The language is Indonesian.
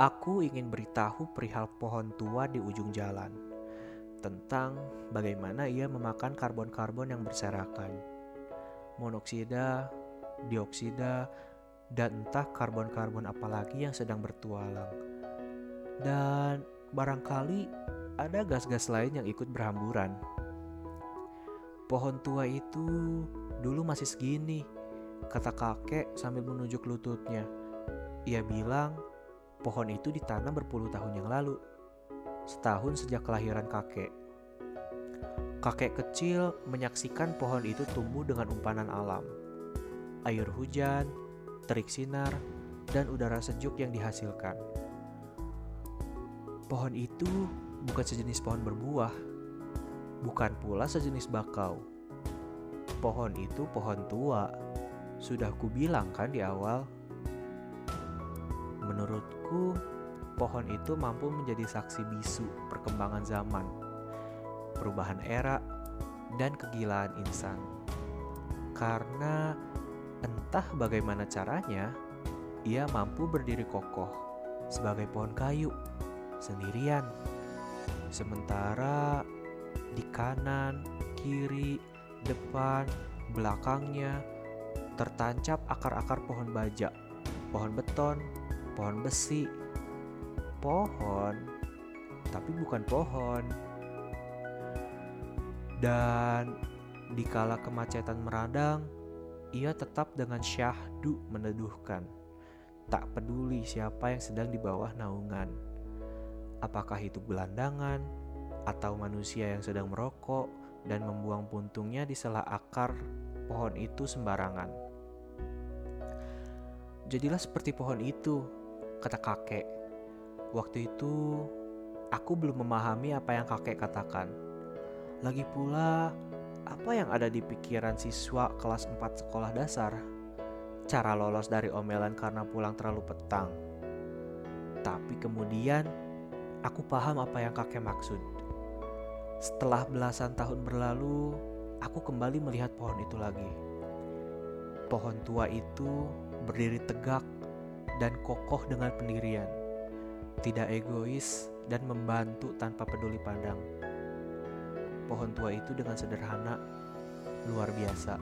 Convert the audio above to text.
Aku ingin beritahu perihal pohon tua di ujung jalan tentang bagaimana ia memakan karbon-karbon yang berserakan, monoksida, dioksida, dan entah karbon-karbon apalagi yang sedang bertualang. Dan barangkali ada gas-gas lain yang ikut berhamburan. Pohon tua itu dulu masih segini, kata kakek sambil menunjuk lututnya. Ia bilang Pohon itu ditanam berpuluh tahun yang lalu, setahun sejak kelahiran kakek. Kakek kecil menyaksikan pohon itu tumbuh dengan umpanan alam. Air hujan, terik sinar, dan udara sejuk yang dihasilkan. Pohon itu bukan sejenis pohon berbuah, bukan pula sejenis bakau. Pohon itu pohon tua. Sudah kubilang kan di awal Menurutku, pohon itu mampu menjadi saksi bisu perkembangan zaman, perubahan era, dan kegilaan insan. Karena entah bagaimana caranya, ia mampu berdiri kokoh sebagai pohon kayu sendirian. Sementara di kanan, kiri, depan, belakangnya tertancap akar-akar pohon baja, pohon beton, pohon besi, pohon, tapi bukan pohon. Dan di kala kemacetan meradang, ia tetap dengan syahdu meneduhkan. Tak peduli siapa yang sedang di bawah naungan. Apakah itu gelandangan atau manusia yang sedang merokok dan membuang puntungnya di sela akar pohon itu sembarangan. Jadilah seperti pohon itu, kata kakek. Waktu itu, aku belum memahami apa yang kakek katakan. Lagi pula, apa yang ada di pikiran siswa kelas 4 sekolah dasar? Cara lolos dari omelan karena pulang terlalu petang. Tapi kemudian, aku paham apa yang kakek maksud. Setelah belasan tahun berlalu, aku kembali melihat pohon itu lagi. Pohon tua itu berdiri tegak dan kokoh dengan pendirian, tidak egois dan membantu tanpa peduli pandang. Pohon tua itu dengan sederhana, luar biasa.